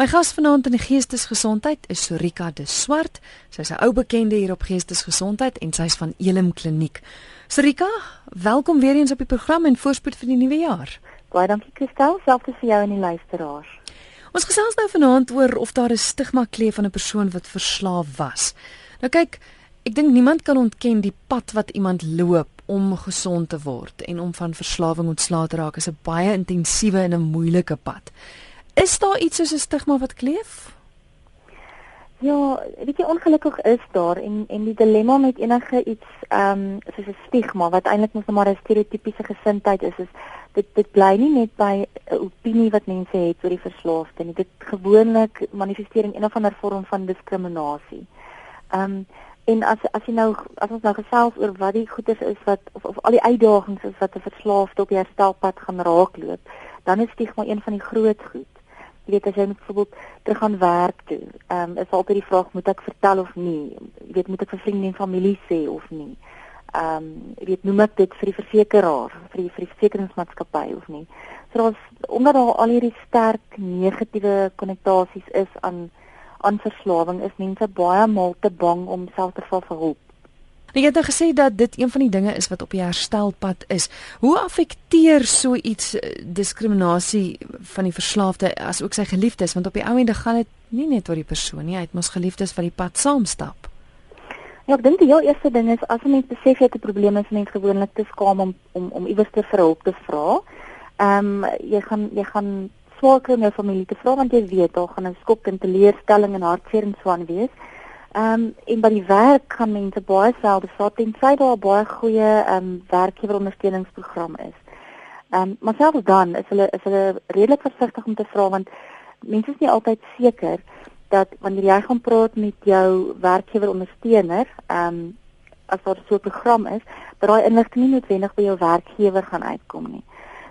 My gas vanaand in geestesgesondheid is Sorika de Swart. Sy's 'n ou bekende hier op geestesgesondheid en sy's van Elim Kliniek. Sorika, welkom weer eens op die program en voorspoed vir die nuwe jaar. Baie dankie Christel, selfs vir jou en die luisteraars. Ons gesels nou vanaand oor of daar 'n stigma kleef van 'n persoon wat verslaaf was. Nou kyk, ek dink niemand kan ontken die pad wat iemand loop om gesond te word en om van verslawing ontslae te raak is 'n baie intensiewe en 'n moeilike pad. Is daar iets soos 'n stigma wat kleef? Ja, weet jy ongelukkig is daar en en die dilemma met enige iets ehm um, soos 'n stigma wat eintlik mos nou maar 'n stereotypiese gesindheid is, is dit dit bly nie net by 'n opinie wat mense het oor die verslaafde nie. Dit gewoonlik manifesteer in een of ander vorm van diskriminasie. Ehm um, en as as jy nou as ons nou gesels oor wat die goeders is wat of of al die uitdagings is wat 'n verslaafde op die herstelpad gaan raakloop, dan is stigma een van die groot goed weet as jy byvoorbeeld terug gaan werk toe, ehm um, is altyd die vraag moet ek vertel of nie? Jy weet moet ek vir vriende en familie sê of nie? Ehm um, jy weet noem ek dit vir die versekeraar, vir die vir die versekeringsmaatskappy of nie? So daar's omdat daar al hierdie sterk negatiewe konnotasies is aan aan verslawing is mense baie maal te bang om self te val vir hulp. Jy het nou gesê dat dit een van die dinge is wat op die herstelpad is. Hoe affekteer so iets eh, diskriminasie van die verslaafde as ook sy geliefdes want op die ou ende gaan dit nie net oor die persoon nie, hy het mos geliefdes wat die pad saamstap. Ja, ek dink die heel eerste ding is as 'n mens besef jy het 'n probleem is mens gewoonlik te skaam om om om iewers te hulp te vra. Ehm um, jy gaan jy gaan swaar kry om jou familie te vra want jy weet daar gaan 'n skok en teleurstelling en hartseer en so aan wees. Ehm um, en by die werk gaan mense baie selde vra tensy daar 'n baie goeie ehm um, werkgewerondersteuningsprogram is. Ehm um, maar selfs dan is hulle is hulle redelik versigtig om te vra want mense is nie altyd seker dat wanneer jy gaan praat met jou werkgewerondersteuner, ehm um, as daar so 'n program is, dat daai inligting nie noodwendig by jou werkgewer gaan uitkom nie.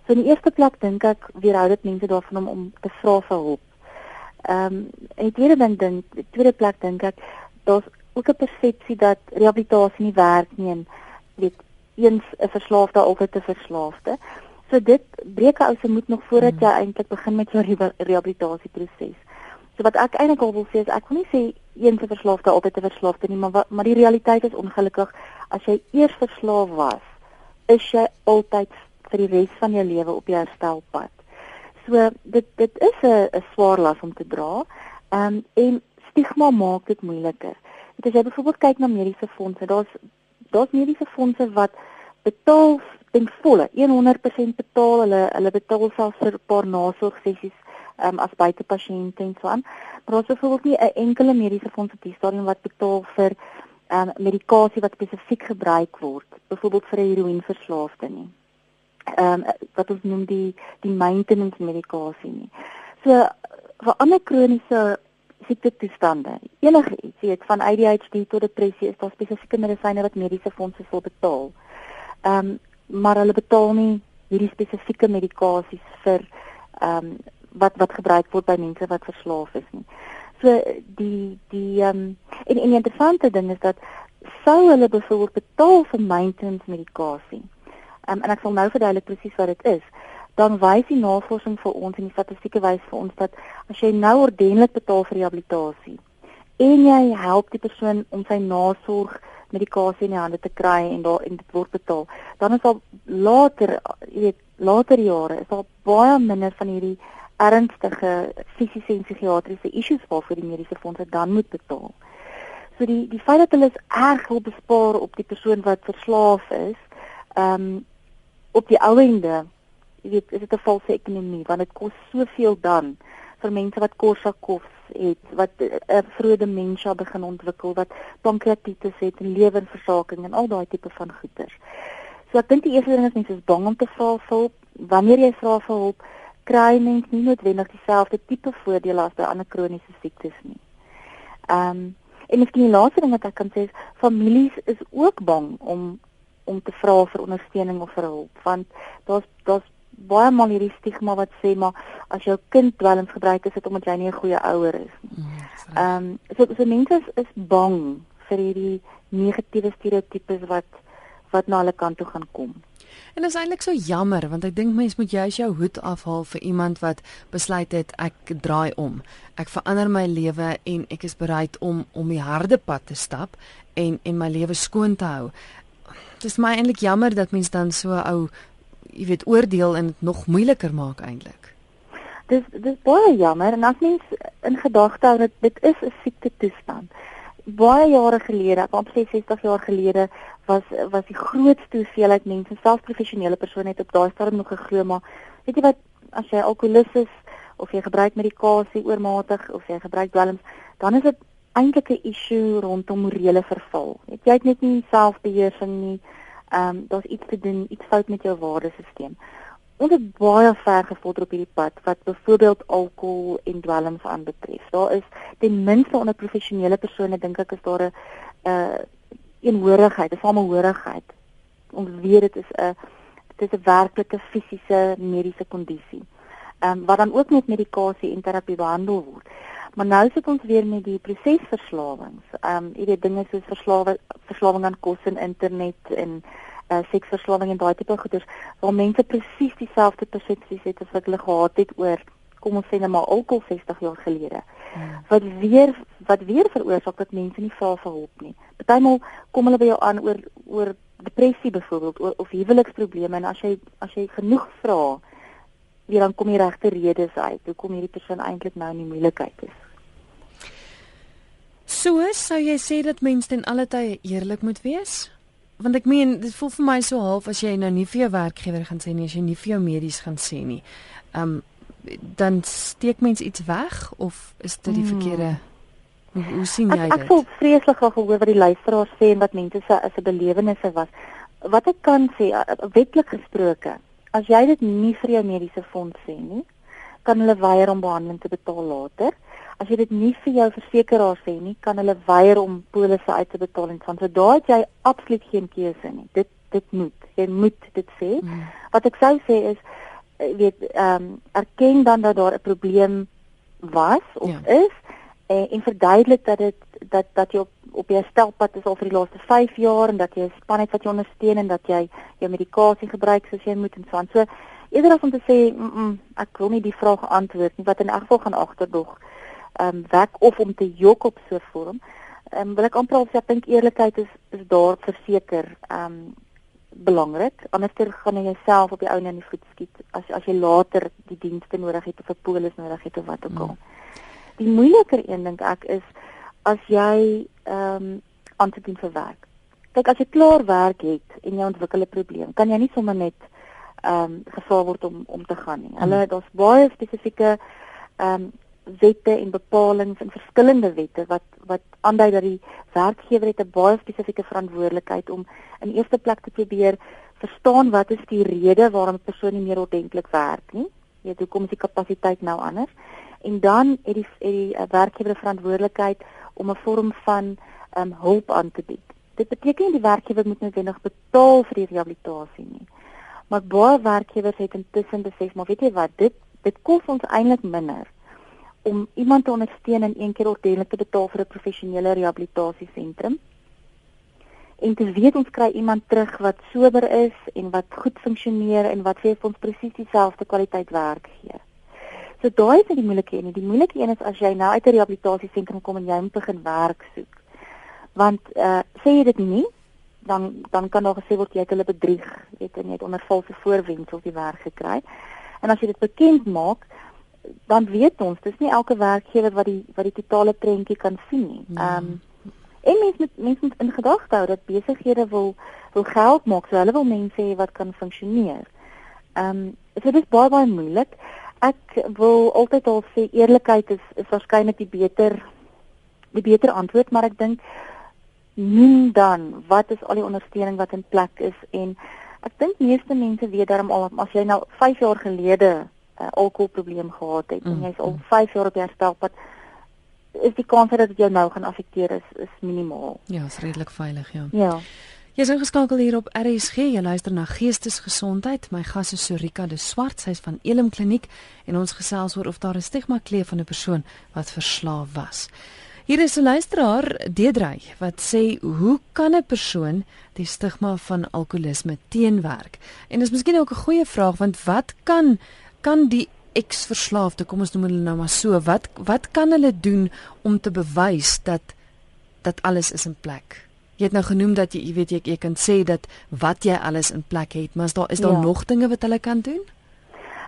So in die eerste plek dink ek weerhou dit mense daarvan om om te vra vir hulp. Ehm um, en tweede ding tweede plek dink ek daar's ook 'n persepsie dat rehabilitasie nie werk nie en weet eens 'n verslaafde altyd 'n verslaafde. So dit breek ou se moed nog voordat hmm. jy eintlik begin met jou rehabilitasieproses. So wat ek eintlik wil sê is ek wil nie sê eens 'n verslaafde altyd 'n verslaafde nie, maar maar die realiteit is ongelukkig as jy eers verslaaf was, is jy altyd vir die res van jou lewe op jou herstelpad. So dit dit is 'n 'n swaar las om te dra. Ehm um, en stigma maak dit moeiliker. Dit as jy byvoorbeeld kyk na mediese fondse, daar's daar's mediese fondse wat betaal ten volle 100% betaal hulle hulle betaal selfs vir 'n paar nasorgsessies um, as buitepasiënte en so aan. Maar daar's byvoorbeeld nie 'n enkele mediese fonds op die stadium wat betaal vir um, medikasie wat spesifiek gebruik word, byvoorbeeld vir 'n heroïneverslaafde nie. Ehm um, wat ons noem die die maintenance medikasie nie. So vir ander kroniese siekte toestande. Enige iets, weet van ADHD tot depressie is daar spesifieke medisyne wat mediese fondse sal betaal. Ehm um, maar hulle betaal nie hierdie spesifieke medikasies vir ehm um, wat wat gebruik word by mense wat verslaaf is nie. So die die ehm um, en, en die interessante ding is dat sou hulle byvoorbeeld betaal vir maintenance medikasie. Ehm um, en ek sal nou verduidelik presies wat dit is dan wys die navorsing vir ons en die statistieke wys vir ons dat as jy nou ordentlik betaal vir rehabilitasie en jy help die persoon om sy nasorg medikasie in die hande te kry en daar en dit word betaal dan is al later jy weet later jare is daar baie minder van hierdie ernstige fisiese en psigiatriese issues waarvoor die mediese fondse dan moet betaal. So die die feit dat hulle erg wil bespaar op die persoon wat verslaaf is, ehm um, op die ou ende jy weet, is dit 'n valse ekonomie want dit kos soveel dan vir mense wat Korsakoffs het, wat 'n uh, vroeë demensie begin ontwikkel, wat pankreatitis het lewerversaking en al daai tipe van goeters. So ek dink die eerste ding is mense is bang om te vra vir hulp. Wanneer jy vra vir hulp, kry mens nie noodwendig dieselfde tipe voordele as by ander kroniese siektes nie. Ehm um, en miskien die laaste ding wat ek kan sê is families is ook bang om om te vra vir ondersteuning of vir hulp want daar's daar's baie mal hierdie stigma wat sê maar as jou kind dwelms gebruik is dit omdat jy nie 'n goeie ouer is nie. Mm, ehm um, so so mense is, is bang vir hierdie negatiewe stereotypes wat wat na hulle kant toe gaan kom. En dit is eintlik so jammer want ek dink mens moet juist jou hoed afhaal vir iemand wat besluit het ek draai om. Ek verander my lewe en ek is bereid om om die harde pad te stap en en my lewe skoon te hou. Dit is my eintlik jammer dat mens dan so ou jy weet oordeel en dit nog moeiliker maak eintlik. Dis dis baie jammer en as mens in gedagte hou dat dit is 'n siekte toestand. Baie jare gelede, op 60 jaar gelede was was die grootste hoeveelheid mense, selfs professionele persone het op daai stadium nog geglo maar weet jy wat as jy alkoholist is of jy gebruik medikasie oormatig of jy gebruik dwelms, dan is dit eintlik 'n issue rondom morele verval. Weet jy het net nie selfbeheersing nie. Ehm um, daar's iets te doen, iets fout met jou waardesisteem. Ons het baie ver gevorder op hierdie pad wat byvoorbeeld alkohol en dwelms aanbetref. Daar is ten minste onder professionele persone dink ek is daar 'n 'n uh, eenhorigheid, 'n samehorigheid. Ons weet dit is 'n dit is 'n werklike fisiese mediese kondisie. Ehm um, wat dan ook met medikasie en terapie behandel word. Maar nou sit ons weer met die prosesverslawings. Ehm um, jy weet dinge soos verslawe verslawing aan kos en internet en uh, seksverslawing en daai tipe goeders waar mense presies dieselfde persepsies het as wat hulle gehad het oor kom ons sê net maar alkohol 60 jaar gelede. Hmm. Wat weer wat weer veroorsaak dat mense nie vra vir hulp nie. Partymal kom hulle by jou aan oor oor depressie byvoorbeeld of huweliksprobleme en as jy as jy genoeg vra wie dan kom die regte redes uit hoekom hierdie persoon eintlik nou in die moeilikheid is. So sou jy sê dat mense ten alle tye eerlik moet wees? Want ek meen dit voel vir my so half as jy nou nie vir jou werkgewer gaan sê nie, as jy nie vir jou medies gaan sê nie. Um dan steek mens iets weg of is dit die hmm. verkeerde hoe, hoe sien jy dit? Ek, ek voel vreeslik gehoor wat die luisteraars sê en wat mense se as 'n belewennisse was. Wat ek kan sê wetlik gesproke as jy dit nie vir jou mediese fonds sê nie, kan hulle weier om behandeling te betaal later. As jy dit nie vir jou versekeraar sê nie, kan hulle weier om polisse uit te betaal en van so daai jy absoluut geen keuse nie. Dit dit moet. Jy moet dit sê. Hmm. Wat ek sou sê is eh, weet ehm um, erken dan dat daar 'n probleem was of ja. is en, en verduidelik dat dit dat dat jy op op jou stelpad is al vir die laaste 5 jaar en dat jy 'n span het wat jou ondersteun en dat jy jou medikasie gebruik soos jy moet en so aan. So eerder as om te sê mm -mm, ek wil nie die vraag antwoord nie wat in elk geval gaan agterdog ehm um, werk of om te jok op so 'n vorm. Ehm um, wil ek amper al sê ek dink eerlikheid is is daar verseker ehm um, belangrik. Anderster gaan jy jouself op die ou en in die voet skiet as as jy later die dienste nodig het of 'n polis nodig het of wat ook al. Mm. Die moeiliker een dink ek is as jy ehm um, aan te doen vir werk. Kyk as jy klaar werk het en jy ontwikkel 'n probleem, kan jy nie sommer net ehm um, gevra word om om te gaan nie. Hulle hmm. daar's baie spesifieke ehm um, wette en bepalinge in verskillende wette wat wat aandui dat die werkgewer het 'n baie spesifieke verantwoordelikheid om in eerste plek te probeer verstaan wat is die rede waarom 'n persoon nie meer ordentlik werk nie. Jy weet hoekom is die kapasiteit nou anders? En dan het die het die uh, werkgewer verantwoordelikheid om 'n vorm van um, hulp aan te bied. Dit beteken nie die werkgewer moet noodwendig betaal vir die rehabilitasie nie. Maar baie werkgewers het intussen besef, maar weet jy wat, dit dit kos ons eintlik minder om iemand te ondersteun en een keer ordentlik te betaal vir 'n professionele rehabilitasiesentrum. En te weet ons kry iemand terug wat sober is en wat goed funksioneer en wat vir ons presies dieselfde kwaliteit werk gee. So daai is die moeilike een. Die moeilike een is as jy nou uit 'n rehabilitasiesentrum kom en jy moet begin werk soek. Want uh sê jy dit nie, dan dan kan daar gesê word jy het hulle bedrieg, weet jy, jy het onder valse voorwendsels die werk gekry. En as jy dit bekend maak, dan weet ons, dis nie elke werkgewer wat die wat die totale prentjie kan sien nie. Hmm. Ehm um, en mense moet mense moet in gedagte hou dat besighede wil wil geld maak, so hulle wil mense hê wat kan funksioneer. Ehm um, so dit is baie baie moeilik. Ek wil altyd al sê eerlikheid is is waarskynlik die beter die beter antwoord, maar ek dink min dan wat is al die ondersteuning wat in plek is en ek dink meeste mense weet daarom al as jy nou 5 jaar gelede 'n uh, alkoholprobleem gehad het mm. en jy's al 5 jaar op herstelpad is die kans dat dit jou nou gaan affekteer is is minimaal. Ja, is redelik veilig, ja. Ja. Jy is ingeskakel hier op RSG. Jy luister na Geestesgesondheid. My gas is Sorika de Swart, sy's van Elim Kliniek en ons gesels oor of daar 'n stigma kleef van 'n persoon wat verslaaf was. Hier is 'n luisteraar, Deedrey, wat sê hoe kan 'n persoon die stigma van alkoholisme teenwerk? En dis miskien ook 'n goeie vraag want wat kan kan die eksverslaafde, kom ons noem hulle nou maar so, wat wat kan hulle doen om te bewys dat dat alles is in plek? Jy het nou genoem dat jy, jy weet jy, jy kan sê dat wat jy alles in plek het, maar is daar is daar ja. nog dinge wat hulle kan doen?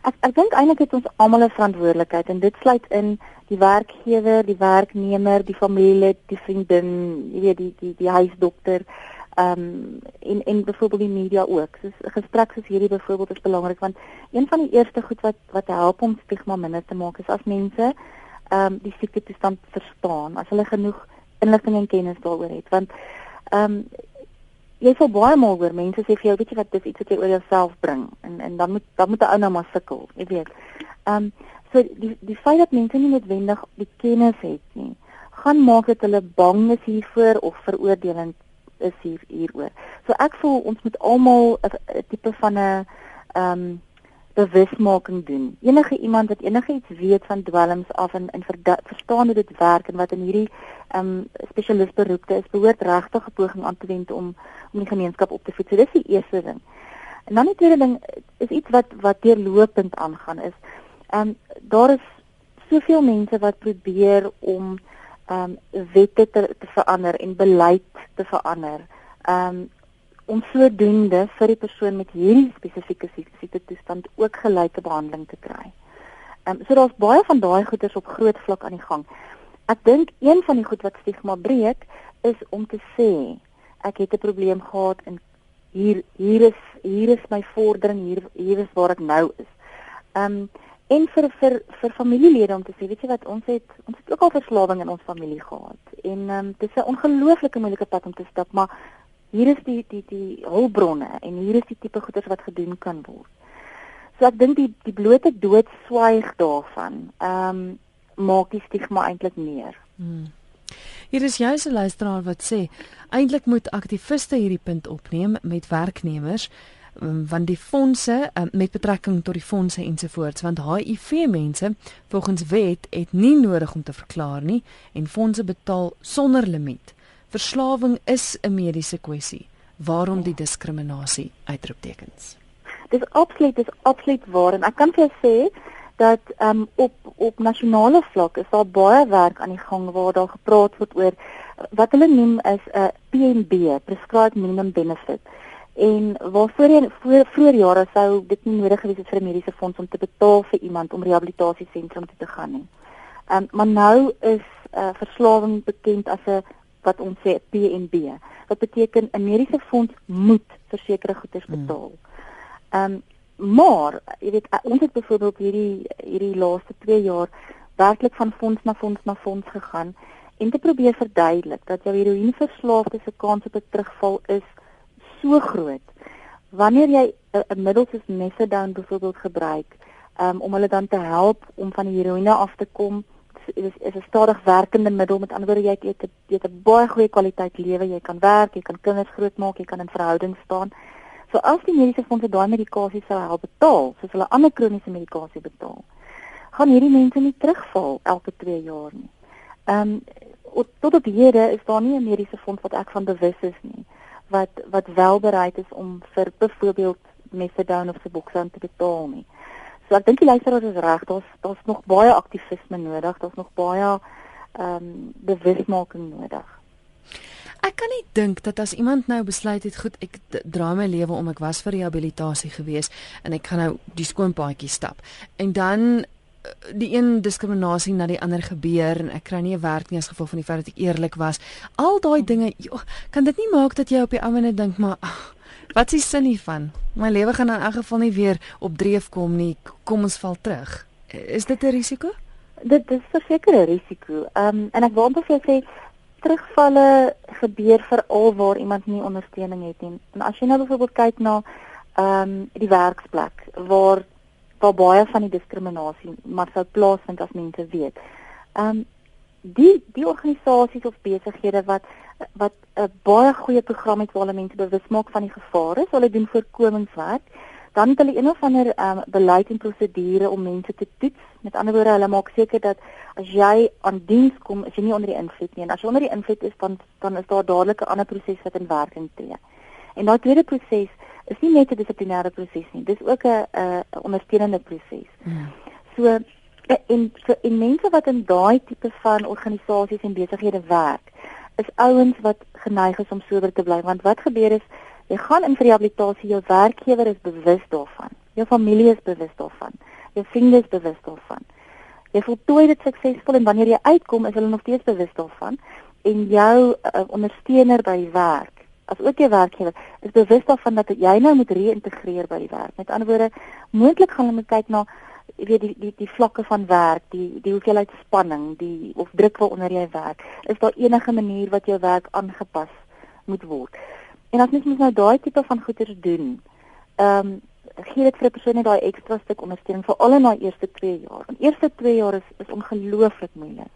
Ek ek dink eintlik het ons almal 'n verantwoordelikheid en dit sluit in die werkgewer, die werknemer, die familielid, die vriendin, jy weet die die die huisdokter, ehm um, en en byvoorbeeld die media ook. So 'n gesprek soos hierdie byvoorbeeld is belangrik want een van die eerste goed wat wat help om stigma minder te maak is as mense ehm um, die siekte toestand verstaan, as hulle genoeg inligting en kennis daaroor het want ehm um, jy sal baie maal hoor mense sê vir jou weet jy wat dis iets wat jy oor jouself bring en en dan moet dan moet 'n ou nou maar sukkel, jy weet. Ehm um, So die die feit dat mense nie noodwendig die kennis het nie, gaan maak dat hulle bang is hiervoor of veroordelend is hier hieroor. So ek voel ons moet almal 'n tipe van 'n ehm um, bewusmaking doen. Enige iemand wat enige iets weet van dwelms af en en verstaan hoe dit werk en wat in hierdie ehm um, spesialist beroepte is, behoort regtig 'n poging aan te wend om om die gemeenskap op te voed. So dis die eerste ding. En dan die tweede ding is iets wat wat deurlopend aangaan is Ehm um, daar is soveel mense wat probeer om ehm um, wette te, te verander en beleid te verander. Ehm um, om sodoende vir die persoon met hierdie spesifieke siekte toestand ook gelyke behandeling te kry. Ehm um, so daar's baie van daai goeders op groot vlak aan die gang. Ek dink een van die goed wat stigma breek is om te sê ek het 'n probleem gehad en hier hier is hier is my vordering hier hier is waar ek nou is. Ehm um, en vir vir vir familielede om te sê weet jy wat ons het ons het ook al verslawing in ons familie gehad en ehm um, dis 'n ongelooflike moeilike pad om te stap maar hier is die die die hulpbronne en hier is die tipe goeders wat gedoen kan word. So ek dink die die blote doodswyg daarvan ehm um, maak die stigma eintlik meer. Hmm. Hier is 'n luisteraar wat sê eintlik moet aktiviste hierdie punt opneem met werknemers um, want die fondse um, met betrekking tot die fondse ensovoorts want HIV mense volgens wet het nie nodig om te verklaar nie en fondse betaal sonder limiet. Verslawing is 'n mediese kwessie. Waarom die diskriminasie uitroeptekens? Dis absoluut dis absoluut waar en ek kan vir jou sê dat um, op op nasionale vlak is daar baie werk aan die gang waar daar gepraat word oor wat hulle noem is 'n PMB, prescribed minimum benefit en waarvoor jy voor vroeër jare sou dit nie nodig gewees het vir 'n mediese fonds om te betaal vir iemand om rehabilitasiesentrum toe te gaan nie. Ehm um, maar nou is uh, verslawing bekend as 'n wat ons sê PNB. Wat beteken 'n mediese fonds moet versekerde goederes hmm. betaal. Ehm um, maar jy weet ons het byvoorbeeld hierdie hierdie laaste 2 jaar werklik van fonds na fonds na fonds gegaan en te probeer verduidelik dat jou heroïneverslaafde se kans op 'n terugval is so groot. Wanneer jy 'n middel soos methadone byvoorbeeld gebruik, um, om hulle dan te help om van die heroïne af te kom, is is 'n stadig werkende middel. Met ander woorde, jy het jy het 'n baie goeie kwaliteit lewe, jy kan werk, jy kan kinders grootmaak, jy kan in verhouding staan. So as die mediese fondse daai medikasie sou help betaal, soos hulle ander kroniese medikasie betaal, gaan hierdie mense nie terugval elke 2 jaar nie. Ehm um, tot op hierde is daar nie 'n mediese fonds wat ek van bewus is nie wat wat wel bereid is om vir byvoorbeeld methadone of suboxone te betaal nie. So ek dink die luisteraar is reg, daar's daar's nog baie aktivisme nodig, daar's nog baie ehm um, bewusmaking nodig. Ek kan nie dink dat as iemand nou besluit het goed, ek draai my lewe om, ek was vir rehabilitasie gewees en ek gaan nou die skoon paadjie stap. En dan die een diskriminasie na die ander gebeur en ek kry nie 'n werk nie as gevolg van die feit dat ek eerlik was. Al daai dinge, jo, kan dit nie maak dat jy op die ouene dink maar ach, wat is die sin hiervan? My lewe gaan in elk geval nie weer op dreef kom nie. Kom ons val terug. Is dit 'n risiko? Dit is verseker 'n risiko. Ehm um, en ek wou net sê terugvalle gebeur veral waar iemand nie ondersteuning het nie. En as jy nou byvoorbeeld kyk na ehm um, die werksplek waar waar baie van die diskriminasie maar sou plaasvind as mense weet. Ehm um, die die organisasies of besighede wat wat 'n baie goeie program het waar hulle mense bewus maak van die gevare, so hulle doen voorkomingswerk. dan het hulle een of ander um, beleid en prosedure om mense te toets. Met ander woorde, hulle maak seker dat as jy aan diens kom, is jy nie onder die invloed nie. En as jy onder die invloed is, dan dan is daar dadelik 'n ander proses wat in werking tree. En daai tweede proses is nie net 'n dissiplinêre proses nie. Dis ook 'n 'n ondersteunende proses. Hmm. So en so en mense wat in daai tipe van organisasies en besighede werk, is ouens wat geneig is om sober te bly want wat gebeur is Jy gaan in rehabilitasie, jou werkgewer is bewus daarvan. Jou familie is bewus daarvan. Jou vriende is bewus daarvan. Jy voltooi dit suksesvol en wanneer jy uitkom, is hulle nog steeds bewus daarvan en jou uh, ondersteuner by werk, as ook jou werkgewer, is bewus daarvan dat jy nou moet reïntegreer by die werk. Met ander woorde, moontlik gaan hulle moet kyk na jy weet die die die vlakke van werk, die die hoeveelheid spanning, die of druk waaronder jy werk. Is daar enige manier wat jou werk aangepas moet word? En as mens nou daai tipe van goeders doen, ehm um, gee dit vir 'n persoon net daai ekstra stuk ondersteuning vir al in daai eerste 2 jaar. Want eerste 2 jaar is is ongelooflik moeilik.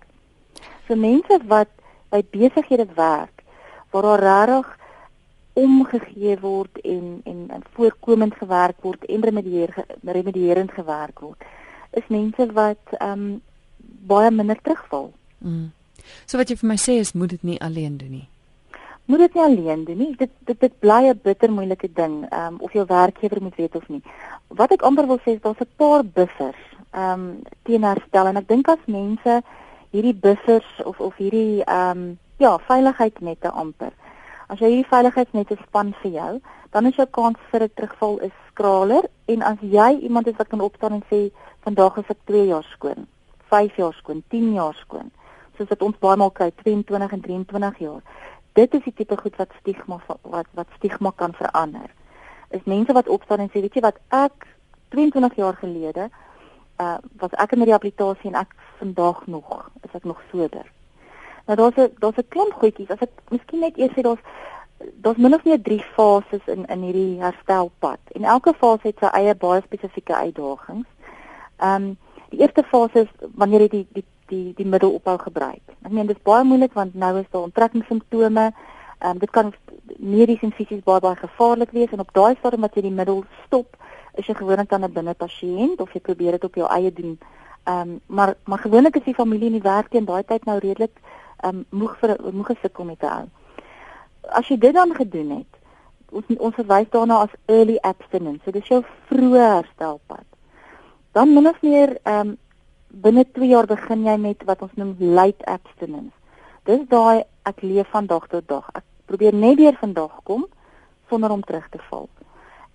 Vir mense wat by besighede werk waar daar regtig omgegee word en en en voorkomend gewerk word en remedieer remedierend gewerk word, is mense wat ehm um, baie minder terugval. Mm. So wat jy vir my sê is moet dit nie alleen doen nie moet dit nie alleen doen nie. Dit dit dit bly 'n bitter moeilike ding, ehm um, of jou werkgewer moet weet of nie. Wat ek amper wil sê is daar's 'n paar buffers ehm um, teen herstel en ek dink as mense hierdie buffers of of hierdie ehm um, ja, veiligheidsnette amper. As jy hierdie veiligheidsnette span vir jou, dan is jou kans vir 'n terugval is skraler en as jy iemand is wat kan opstaan en sê vandag is ek 2 jaar skoon, 5 jaar skoon, 10 jaar skoon, soos wat ons baie maal kry 22 en 23 jaar dit is die tipe goed wat stigma wat wat stigma kan verander. Is mense wat opstaan en sê, weet jy wat, ek 22 jaar gelede uh was ek in rehabilitasie en ek vandag nog, is ek nog sober. Nou daar's 'n daar's 'n klomp goedjies. As ek miskien net eers sê daar's daar's min of meer 3 fases in in hierdie herstelpad en elke fase het sy eie baie spesifieke uitdagings. Ehm um, die eerste fase is wanneer jy die die die die middel ophou gebruik. Ek meen dit is baie moeilik want nou is daar onttrekkingssimptome. Ehm um, dit kan medies en fisies baie baie gevaarlik wees en op daai stadium wat jy die middel stop, is jy gewoonlik dan 'n binne pasiënt of jy probeer dit op jou eie doen. Ehm um, maar maar gewoonlik is die familie in die werk teen daai tyd nou redelik um, moeg vir moeg gesukkel met hou. As jy dit dan gedoen het, ons ons verwys daarna as early abstinence. So dis jou vroeë herstelpad. Dan min of meer ehm um, binne 2 jaar begin jy met wat ons noem late abstinence. Dis daai ek leef van dag tot dag. Ek probeer net weer vandag kom sonder om terug te val.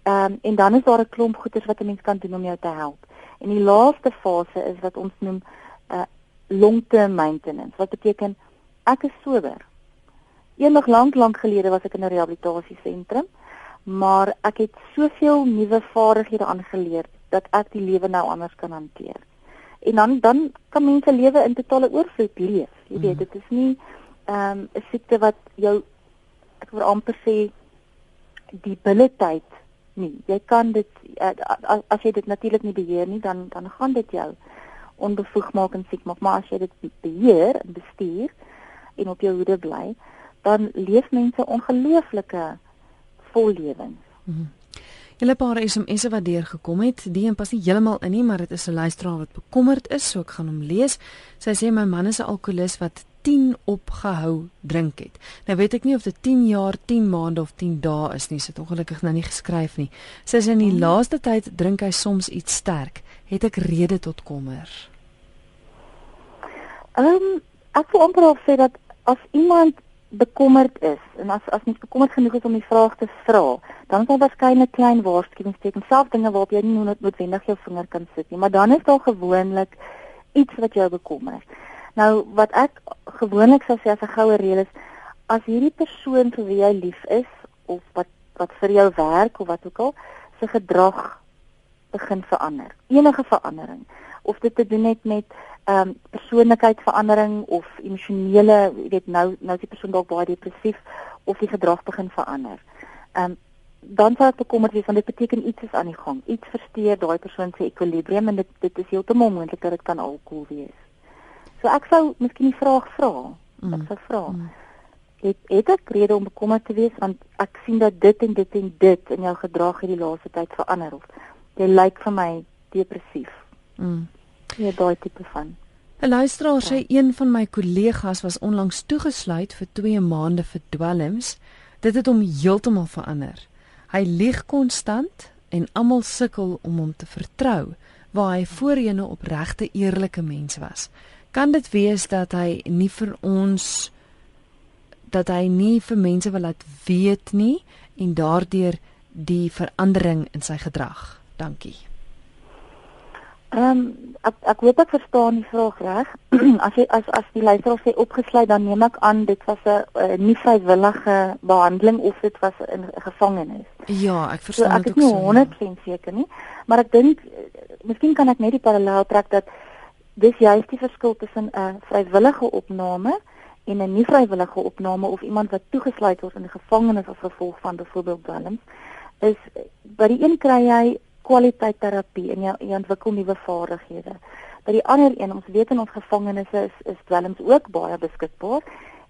Ehm um, en dan is daar 'n klomp goeders wat 'n mens kan doen om jou te help. En die laaste fase is wat ons noem 'n uh, long-term maintenance. Wat beteken ek is sober. Eendag lank lank gelede was ek in 'n rehabilitasiesentrum, maar ek het soveel nuwe vaardighede aangeleer dat ek die lewe nou anders kan hanteer en dan dan kan mense lewe in totale oorvloed leef. Jy weet, mm. dit is nie ehm um, 'n siekte wat jou ek wil amper sê die billetyd nie. Jy kan dit uh, as jy dit natuurlik nie beheer nie, dan dan gaan dit jou onbevoeg maak en siek maak, maar as jy dit beheer en bestuur en op jou hoede bly, dan leef mense ongelooflike vol lewens. Mm. Julle paar SMS'e wat deurgekom het, die een pas nie heeltemal in nie, maar dit is 'n luisteraar wat bekommerd is, so ek gaan hom lees. Sy sê my man is 'n alkolikus wat 10 opgehou drink het. Nou weet ek nie of dit 10 jaar, 10 maande of 10 dae is nie, sit ongelukkig nou nie geskryf nie. Sy sê in die hmm. laaste tyd drink hy soms iets sterk. Het ek rede tot kommer? Ehm um, ek wil amper sê dat as iemand bekommerd is en as as mens bekommerd genoeg is om die vraag te vra, dan is daar waarskynlik klein waarskuwingstekens, self dinge waarop jy nie noodwendig jou vinger kan sit nie, maar dan is daar gewoonlik iets wat jou bekommer. Nou wat ek gewoonlik sou sê as 'n goue reël is, as hierdie persoon vir wie jy lief is of wat wat vir jou werk of wat ook al, se gedrag begin verander. Enige verandering of dit te doen het met ehm um, persoonlikheidsverandering of emosionele, jy weet nou nou is die persoon dalk baie depressief of die gedrag begin verander. Ehm um, dan sal ek bekommerd wees want dit beteken iets is aan die gang. Iets versteur daai persoon se ekwilibrium en dit dit is heeltemal moontlik dat dit kan alkohol wees. So ek sou miskien die vraag vra. Mm. Ek sou vra. Mm. het het ek rede om bekommerd te wees want ek sien dat dit en dit en dit in jou gedrag hierdie laaste tyd verander of jy lyk vir my depressief. Mm. Ja, daai tipe van. 'n Luisteraar sê een van my kollegas was onlangs toegesluit vir 2 maande vir dwelms. Dit het hom heeltemal verander. Hy lieg konstant en almal sukkel om hom te vertrou waar hy voorheen 'n opregte eerlike mens was. Kan dit wees dat hy nie vir ons dat hy nie vir mense wil laat weet nie en daardeur die verandering in sy gedrag. Dankie. Ehm um, ek ek hoop ek verstaan die vraag reg. as jy as as die luisteraar sê opgesluit dan neem ek aan dit was 'n nie vrywillige behandeling of dit was in gevangenis. Ja, ek verstaan so, dit ook so. Ek is nie 100% seker nie, maar ek dink miskien kan ek net die parallel trek dat dis juist die verskil tussen 'n vrywillige opname en 'n nie vrywillige opname of iemand wat toegesluit word in 'n gevangenis as gevolg van byvoorbeeld dwelms is by die een kry jy kwaliteit terapie en jy, jy ontwikkel nuwe vaardighede. By die ander een, ons weet in ons gevangenisse is is dwelms ook baie beskikbaar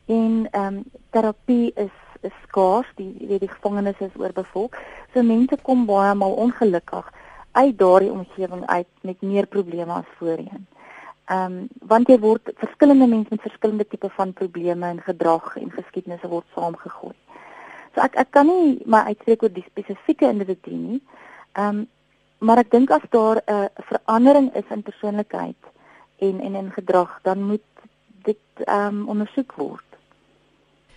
en ehm um, terapie is is skaars, die weet die gevangenisse is oorbevolk. So mense kom baie maal ongelukkig uit daardie omgewing uit met meer probleme as voorheen. Ehm um, want jy word verskillende mense met verskillende tipe van probleme en gedrag en geskiedenisse word saamgegooi. So ek ek kan nie my uitspreek oor die spesifieke individu nie. Ehm um, maar ek dink as daar 'n uh, verandering is in persoonlikheid en en in gedrag, dan moet dit ehm um, ondersoek word.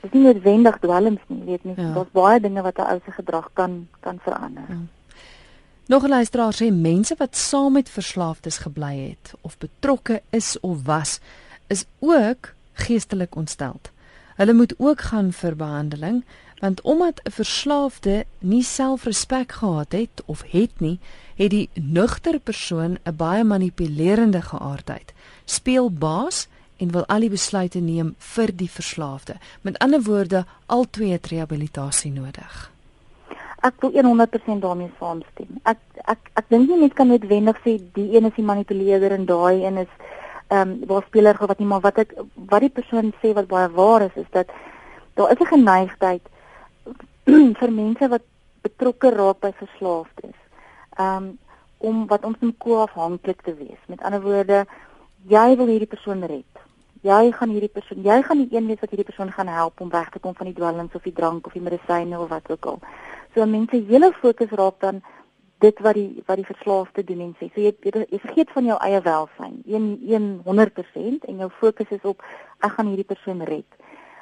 Dit is nie noodwendig dwelms nie, weet nie. Ja. Daar's baie dinge wat 'n ou se gedrag kan kan verander. Ja. Nog 'n luisteraar sê mense wat saam met verslaafdes gebly het of betrokke is of was, is ook geestelik ontsteld. Hulle moet ook gaan vir behandeling want omdat 'n verslaafde nie selfrespek gehad het of het nie, het die nugter persoon 'n baie manipulerende geaardheid. Speel baas en wil al die besluite neem vir die verslaafde. Met ander woorde, al twee het rehabilitasie nodig ek wil 100% daarmee saamstem. Ek ek ek dink nie mense kan noodwendig sê die een is die manipuleerder en daai een is ehm um, waar speler wat nie maar wat ek wat die persoon sê wat baie waar is is dat daar is 'n geneigtheid vir mense wat betrokke raak by verslaafdes. Um, om wat ons noem koafhanklik te wees. Met ander woorde, jy wil hierdie persoon red. Jy gaan hierdie persoon, jy gaan die een wees wat hierdie persoon gaan help om weg te kom van die dwelms of die drank of die medisyne of wat ook al. So mense hele fokus raak dan dit wat die wat die verslaafde doen en sê. So jy jy vergeet van jou eie welsyn. 100% en jou fokus is op ek gaan hierdie persoon red.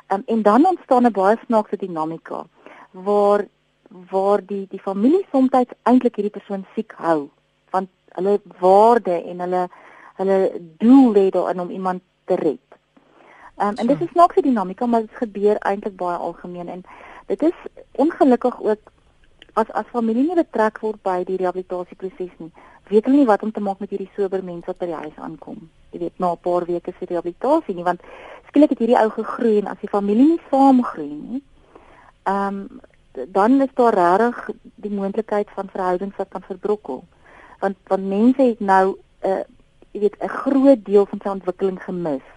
Um, en dan ontstaan 'n baie snaakse dinamika waar waar die die familie soms eintlik hierdie persoon siek hou want hulle waarde en hulle hulle doel lê daarin om iemand te red. Um, en dit is snaakse dinamika maar dit gebeur eintlik baie algemeen en dit is ongelukkig ook as as familie nie betrek word by die rehabilitasieproses nie, weet hulle nie wat om te maak met hierdie sober mense wat by die huis aankom. Jy weet, na 'n paar weke se rehabilitasie nie, want skielik het hierdie ou gegroei en as die familie nie saamgroei nie, ehm um, dan is daar regtig die moontlikheid van verhoudings wat kan verbrokkel. Want want mense het nou 'n uh, jy weet 'n groot deel van sy ontwikkeling gemis.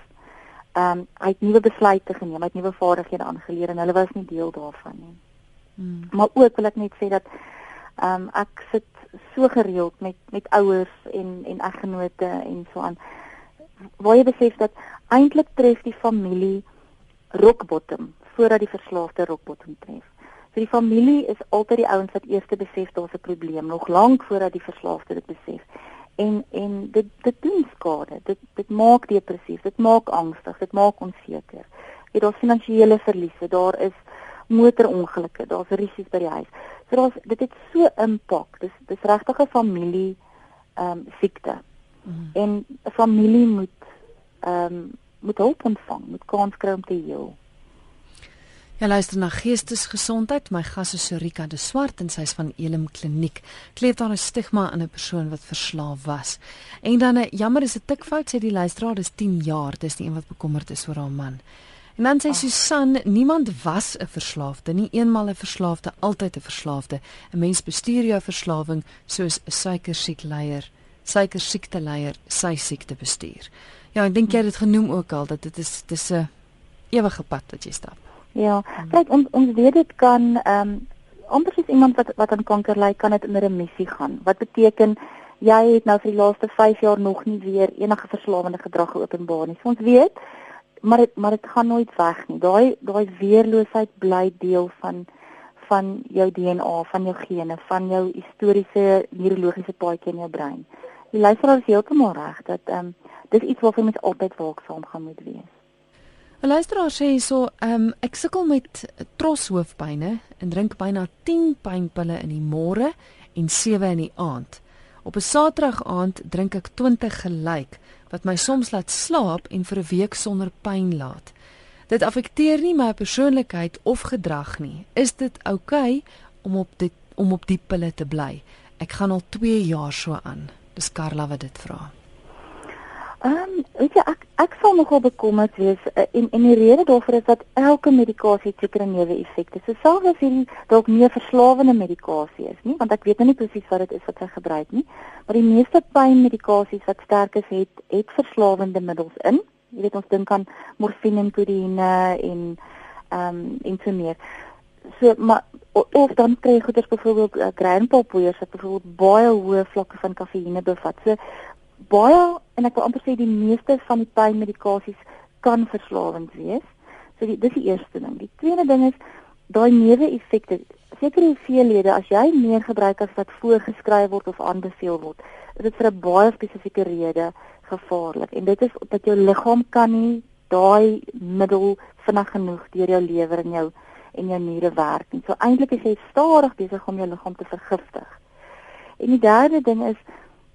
Ehm um, hy het nuwe besluite geneem, hy het nuwe vaardighede aangeleer en hulle was nie deel daarvan nie. Hmm. Maar ook wil ek net sê dat ehm um, ek sit so gereeld met met ouers en en eggenote en so aan waar jy besef dat eintlik tref die familie rock bottom voordat die verslaafde rock bottom tref. So die familie is altyd die ouens wat eers besef daar's 'n probleem nog lank voordat die verslaafde dit besef. En en dit dit doen skade. Dit dit maak depressief, dit maak angstig, dit maak onseker. Jy daar's finansiële verliese, daar is motorongelukke, daar's risiko's by die huis. So daar's dit het so impak. Dis dis regtig 'n familie ehm um, siekte. Mm. En 'n familie moet ehm um, moet hulp ontvang, moet kans kry om te heel. Ja luister na geestesgesondheid. My gas is Sorika de Swart en sy's van Elim Kliniek. Kleef daar 'n stigma aan 'n persoon wat verslaaf was. En dan 'n jammer is 'n tikfout sê die luisteraar dis 10 jaar. Dis die een wat bekommerd is oor haar man. En dan sê Susan, niemand was 'n verslaafde nie, eenmal 'n verslaafde, altyd 'n verslaafde. 'n Mens bestuur jou verslawing soos 'n suikersiekleier, suikersiekteleier sy siekte bestuur. Ja, ek dink jy het dit genoem ook al dat dit is dis 'n ewige pad wat jy stap. Ja, hmm. kyk ons ons weet dit kan ehm um, amper soos iemand wat wat aan kanker ly, kan dit in remissie gaan. Wat beteken jy het nou vir die laaste 5 jaar nog nie weer enige verslawende gedrag geopenbaar nie. So ons weet maar dit maar dit gaan nooit weg nie. Daai daai weerloosheid bly deel van van jou DNA, van jou gene, van jou historiese neurologiese paadjie in jou brein. Die luisteraar is heeltemal reg dat ehm um, dis iets waarvoor mens altyd waaksaam gaan moet wees. 'n Luisteraar sê hierso, um, ek sukkel met troshoofpynne en drink byna 10 pynpille in die môre en 7 in die aand. Op 'n Saterdag aand drink ek 20 gelyk wat my soms laat slaap en vir 'n week sonder pyn laat. Dit affekteer nie my persoonlikheid of gedrag nie. Is dit oukei okay om op dit om op die pille te bly? Ek gaan al 2 jaar so aan. Dis Karla wat dit vra. Ehm, um, weet jy ek ek sal nogal bekommerd wees uh, en en die rede daarvoor is dat elke medikasie sekere neeweffekte. So selfs as hierdie dalk nie 'n verslawende medikasie is nie, want ek weet nou nie presies wat dit is wat sy gebruik nie, maar die meeste pynmedikasies wat sterk is, het het verslawende middels in. Jy weet ons dink aan morfine en kodeïne en ehm um, en so meer. So maar of dan kry goeders byvoorbeeld uh, grandpapoeiers wat byvoorbeeld baie hoë vlakke van kafeïne bevat. So baie en ek wil amper sê die meeste van die pynmedikasies kan verslawend wees. So die, dis die eerste ding. Die tweede ding is daai neeweffekte. Sekere hoeveelhede as jy meer gebruik as wat voorgeskryf word of aanbeveel word, is dit vir 'n baie spesifieke rede gevaarlik. En dit is dat jou liggaam kan nie daai middel vinnig genoeg deur jou lewer en jou en jou niere werk nie. So eintlik is jy stadig besig om jou liggaam te vergiftig. En die derde ding is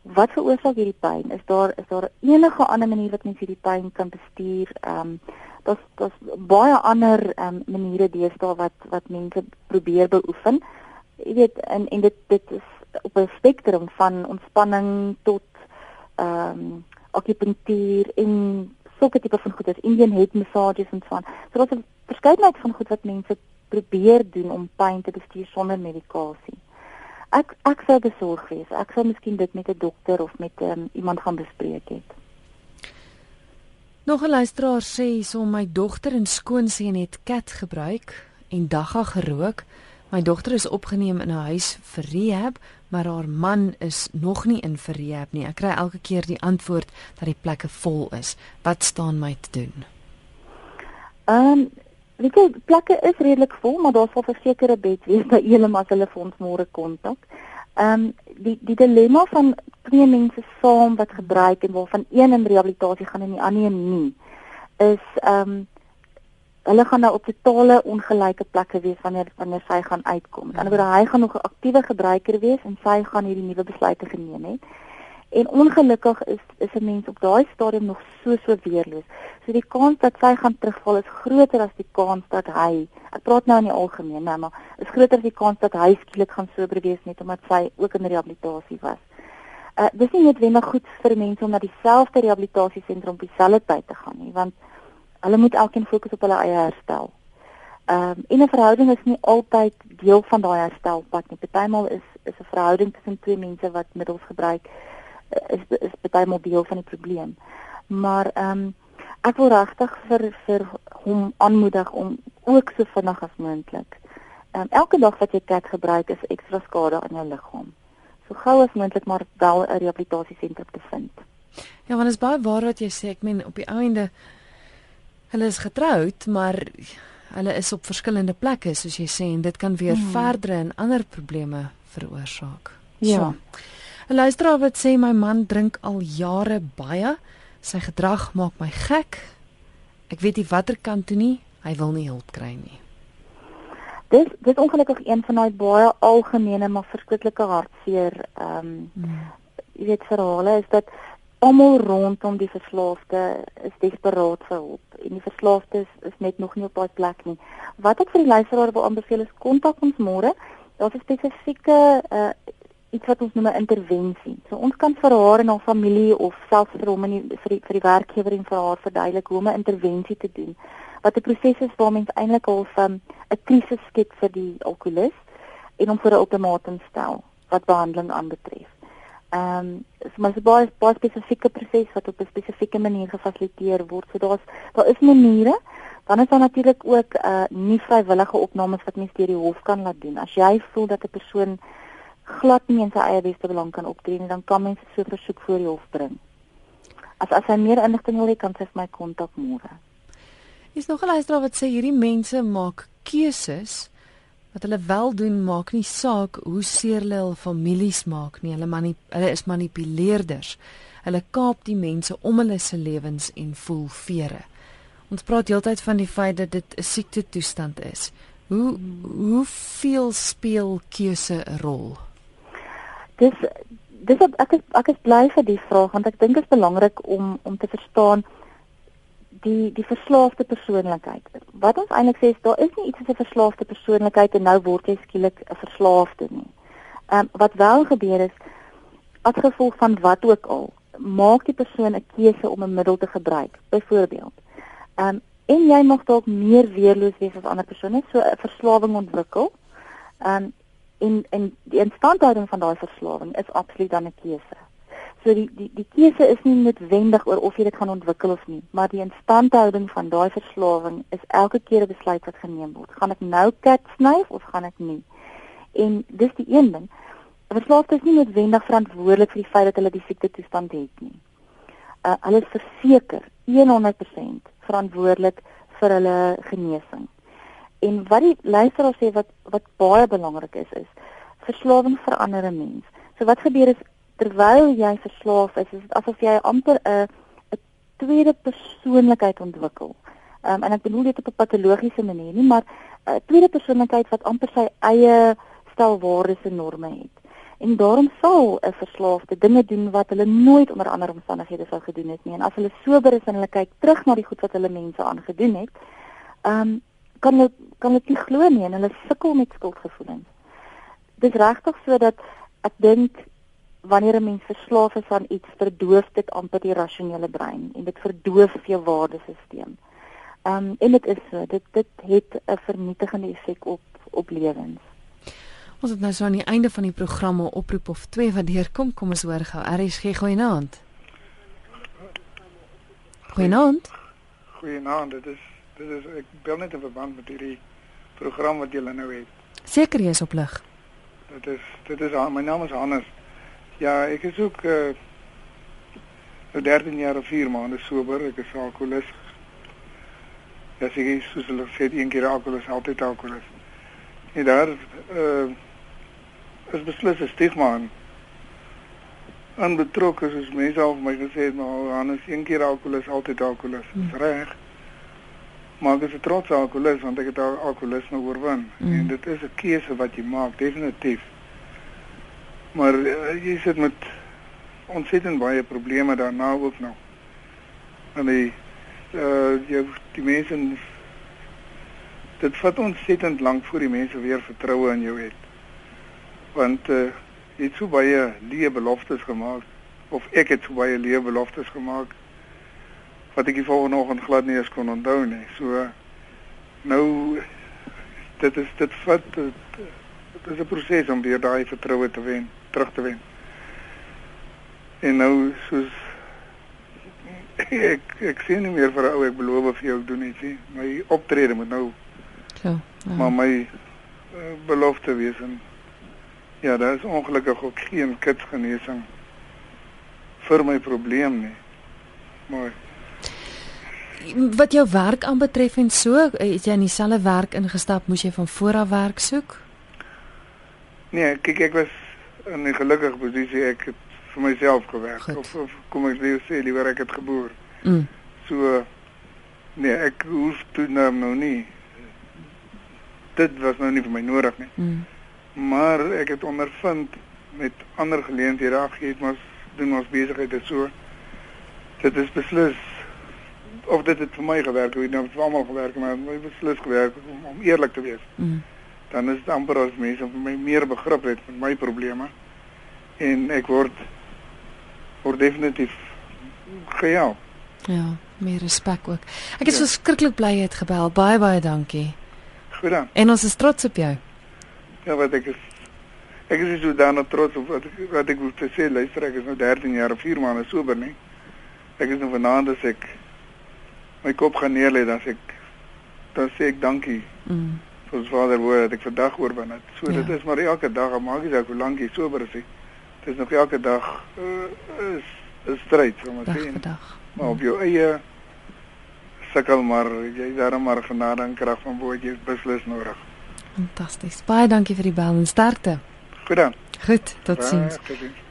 wat veroorsaak hierdie pyn? Is daar is daar enige ander manier wat mens hierdie pyn kan bestuur? Ehm um, daar's daar's baie ander ehm um, maniere deesdae wat wat mense probeer beoefen. Jy weet en en dit dit is op 'n spektrum van ontspanning tot ehm um, akupunktuur en sulke tipe van goed as Indian head massages en so aan. So daar's 'n verskeidenheid van goed wat mense probeer doen om pyn te bestuur sonder medikasie. Ek ek sou besorg wees. Ek sou miskien dit met 'n dokter of met um, iemand gaan bespreek het. Nog 'n luisteraar sê so my dogter en skoonseun het kat gebruik en dagga gerook. My dogter is opgeneem in 'n huis vir rehab, maar haar man is nog nie in vir rehab nie. Ek kry elke keer die antwoord dat die plekke vol is. Wat staan my te doen? Ehm um, Weet jy, plekke is redelik vol, maar daar sal versekerde bed wees by Elim as hulle vir ons môre kontak. Ehm um, die die dilemma van twee mense saam wat gebruik en waarvan een in rehabilitasie gaan en die ander nie, is ehm um, hulle gaan nou op totale ongelyke plekke wees wanneer wanneer sy gaan uitkom. Aan die ander kant hy gaan nog 'n aktiewe gebruiker wees en sy gaan hierdie nuwe besluite geneem het. En ongelukkig is is 'n mens op daai stadium nog so so weerloos. So die kans dat sy gaan terugval is groter as die kans dat hy. Ek praat nou in die algemeen, nou, maar is groter as die kans dat hy skielik gaan sober wees net omdat sy ook in rehabilitasie was. Uh dis nie noodwendig goed vir mense om na dieselfde rehabilitasiesentrum op dieselfde tyd te gaan nie, want hulle moet elkeen fokus op hulle eie herstel. Um, en 'n verhouding is nie altyd deel van daai herstelpad nie. Partymal is is 'n verhouding tussen twee mense wat middels gebruik is is baie mobiel van die probleem. Maar ehm um, ek wil regtig vir vir hom aanmoedig om ook so vinnig as moontlik. Ehm um, elke dag wat jy kat gebruik is ekstra skade aan jou liggaam. So gou as moontlik maar wel 'n rehabilitasiesentrum te vind. Ja, want is baie waar wat jy sê. Ek meen op die einde hulle is getroud, maar hulle is op verskillende plekke soos jy sê en dit kan weer hmm. verdere en ander probleme veroorsaak. Ja. So. 'n Luisteraar wat sê my man drink al jare baie. Sy gedrag maak my gek. Ek weet nie watter kant toe nie. Hy wil nie hulp kry nie. Dis dis ongelukkig een van daai baie algemene maar verskriklike hartseer ehm um, hmm. jy weet verhale is dat almal rondom die verslaafde is desperaat vir hulp en die verslaafde is, is net nog nie op daai plek nie. Wat ek vir die luisteraar wil aanbeveel is kontak ons môre. Daar's 'n spesifieke uh, iets wat ons noem 'n intervensie. So ons kan vir haar en haar familie of selfs vir hom en vir die, vir die werkgewer en vir haar verduidelik hoe om 'n intervensie te doen. Wat 'n proses is waar mens eintlik al 'n 'n krisis skep vir die alkolikus en om vir 'n ultimatum stel wat behandeling aanbetref. Ehm um, so maar so baie baie spesifieke proses wat op 'n spesifieke manier gefasiliteer word. So daar's daar is maniere Dan is daar natuurlik ook uh nie vrywillige opnames wat mens deur die hof kan laat doen. As jy voel dat 'n persoon glad nie in sy eie beste belang kan optree nie, dan kan mens so versoek voor die hof bring. As as hy meer inligting wil hê, kan hy my kontak môre. Is nog 'n luisteraar wat sê hierdie mense maak keuses wat hulle wel doen maak nie saak hoe seer hulle hul families maak nie. Hulle manip hulle is manipuleerders. Hulle kaap die mense om hulle se lewens en voel vere. Ons praat heeltyd van die feit dat dit 'n siekte toestand is. Hoe hoe veel speel keuse 'n rol? Dis dis op, ek is ek is bly vir die vraag want ek dink dit is belangrik om om te verstaan die die verslaafde persoonlikheid. Wat ons eintlik sê is daar is nie iets as 'n verslaafde persoonlikheid en nou word jy skielik 'n verslaafde nie. Ehm um, wat wel gebeur is as gevolg van wat ook al, maak die persoon 'n keuse om 'n middel te gebruik. Byvoorbeeld. Ehm um, en jy mag dalk meer weerloos wees as ander persone, so 'n verslawing ontwikkel. Ehm um, en en die instandhouding van daai verslawing is absoluut dan 'n keuse. So die die die keuse is nie noodwendig oor of jy dit gaan ontwikkel of nie, maar die instandhouding van daai verslawing is elke keer 'n besluit wat geneem word. Gaan ek nou kat snyf of gaan ek nie? En dis die een ding. Verslaafdes is nie noodwendig verantwoordelik vir die feit dat hulle die siekte toestand het nie. Uh, hulle is verseker 100% verantwoordelik vir hulle genesing. En wat die luisteraar sê wat wat baie belangrik is is verslawing verander 'n mens. So wat gebeur is terwyl jy verslaaf is, is dit asof jy amper 'n 'n tweede persoonlikheid ontwikkel. Ehm um, en ek bedoel dit op 'n patologiese manier nie, maar 'n tweede persoonlikheid wat amper sy eie stel waardes en norme het. En daarom sal 'n verslaafde dinge doen wat hulle nooit onder ander omstandighede sou gedoen het nie. En as hulle sober is en hulle kyk terug na die goed wat hulle mense aangedoen het, ehm um, kan hulle kan dit nie glo nie en hulle sukkel met skuldgevoelens. Dis regtig so dat ek dink wanneer 'n mens verslaaf is aan iets, verdoof dit amper die rasionele brein en dit verdoof jou waardesisteem. Ehm um, en dit is so, dit dit het 'n vernietigende effek op op lewens. Ons het nou so aan die einde van die programme oproep of twee wat deurkom, kom ons hoor gou. RSG goeienaand. Goeienaand. Goeienaand, dit is dit is ek bel net in verband met hierdie program wat julle nou het. Seker jy is op lig. Dit is dit is my naam is Hannes. Ja, ek is ook uh nou 13 jaar of 4 maande sober. Ek is alkoholus. Ja, ek sê soos hulle sê, een keer alkoholus, altyd alkoholus. En daar uh is beslis 'n stigma aan aan betrokke soos mense al my gesê het maar Hannes een keer alkoholus altyd alkoholus hmm. reg maar ek is 'n trotse alkoholist want ek het al alkoholisme oorwin mm. en dit is 'n keuse wat jy maak definitief. Maar uh, jy sit met ontsettend baie probleme daarna ook nog. En die uh jy die mense dit vat ontsettend lank voor die mense weer vertroue in jou het. Want uh jy het so baie leë beloftes gemaak of ek het so baie leë beloftes gemaak wat ek die volgende oggend glad nie eens kon onthou nie. So nou dit is dit vat dit, dit is 'n proses om weer daai vertroue te wen, terug te wen. En nou soos ek ek sien nie meer vir 'n ou ek beloof vir jou doen iets nie. My optrede moet nou so. Ja. Maar my uh, belofte wees en ja, daar is ongelukkig ook geen kitsgenesing vir my probleem nie. Maar wat jou werk aanbetref en so, het jy in dieselfde werk ingestap, moes jy van voor af werk soek? Nee, kyk ek was in 'n gelukkige posisie ek het vir myself gewerk Goed. of, of kom ek weer sê liewer ek het geboor. Mm. So nee, ek hoef toe nou, nou nie. Dit was nou nie vir my nodig nie. Mm. Maar ek het ondervind met ander geleenthede afgegee, maar doen ons besigheid so. Dit is beslis of dit het vir my gewerk, hoe dit nou vir almal gewerk, maar my beslis gewerk om, om eerlik te wees. Mm. Dan is dit amper as mense vir my meer begrip het met my probleme en ek word word definitief gehelp. Ja, meer respek ook. Ek is ja. verskriklik bly jy het gebel. Baie baie dankie. Goed dan. En ons is trots op jou. Ja, wat ek is ek is so dan trots op wat ek wat ek wil sê, luister, ek is nou 13 jaar of 4 maande sober, nee. Ek is nou vanaand as ek my kop gaan neer lê dan ek dan sê ek dankie. Mm. vir ons Vader woord dat ek vandag oorwin het. So Ja. dit is maar elke dag, maak nie saak hoe lank jy sober is nie. Dit is nog elke dag uh, is 'n stryd, so maar sê. Maar op jou eie sukkel maar jy daarom maar genade en krag van bo jy is beslis nodig. Fantasties. Baie dankie vir die bel en sterkte. Goed dan. Goed, totsiens. Totsiens.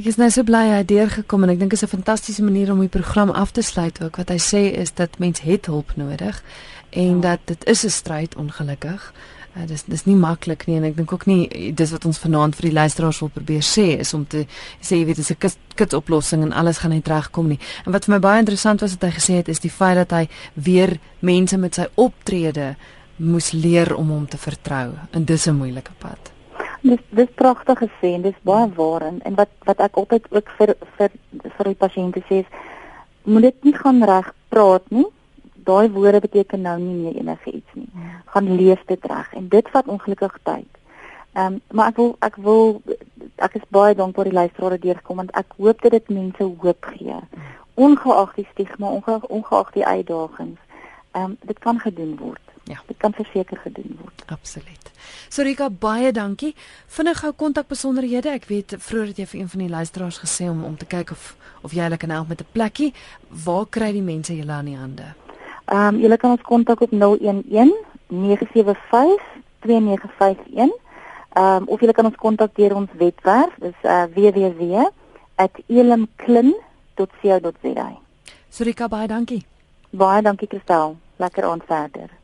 Ek is nou so bly hy het deurgekom en ek dink dit is 'n fantastiese manier om die program af te sluit ook. Wat hy sê is dat mens het hulp nodig en Ja. dat dit is 'n stryd ongelukkig. Uh, dis dis nie maklik nie en ek dink ook nie dis wat ons vanaand vir die luisteraars wil probeer sê is om te sê jy weet dis 'n kit oplossing en alles gaan net regkom nie. En wat vir my baie interessant was wat hy gesê het is die feit dat hy weer mense met sy optrede moes leer om hom te vertrou en dis 'n moeilike pad. Dis dis pragtig gesê en dis baie waar en, en wat wat ek altyd ook vir vir vir die pasiënte sê is moet dit nie gaan reg praat nie. Daai woorde beteken nou nie meer enige iets nie. Gaan leef dit reg en dit vat ongelukkig tyd. Ehm um, maar ek wil ek wil ek is baie dankbaar die luisteraars het deurgekom want ek hoop dat dit mense hoop gee. Ongeag die stigma, ongeag, ongeag die uitdagings. Ehm um, dit kan gedoen word. Ja. Dit kan verseker gedoen word. Absoluut. Sorika, baie dankie. Vinnig gou kontakbesonderhede. Ek weet vroeër het jy vir een van die luisteraars gesê om om te kyk of of jy hulle kan help met 'n plekkie. Waar kry die mense julle aan die hande? Ehm um, julle kan ons kontak op 011 975 2951. Ehm um, of julle kan ons kontak deur ons webwerf, dis uh, www.elimklin.co.za. Sorika, baie dankie. Baie dankie Kristel. Lekker aand verder.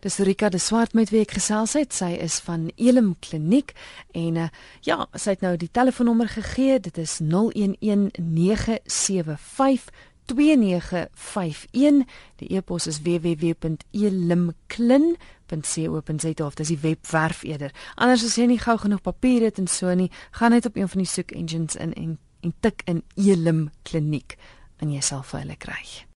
Dis Sorika de Swart met wie ek gesels het. Sy is van Elim Kliniek en uh, ja, sy het nou die telefoonnommer gegee. Dit is 011975 2951 die e-pos is www.elimklin.co.za of dis die webwerf eerder. Anders as jy nie gou genoeg papier het en so nie, gaan net op een van die soek engines in en en tik in Elim Kliniek en jy sal vir hulle kry.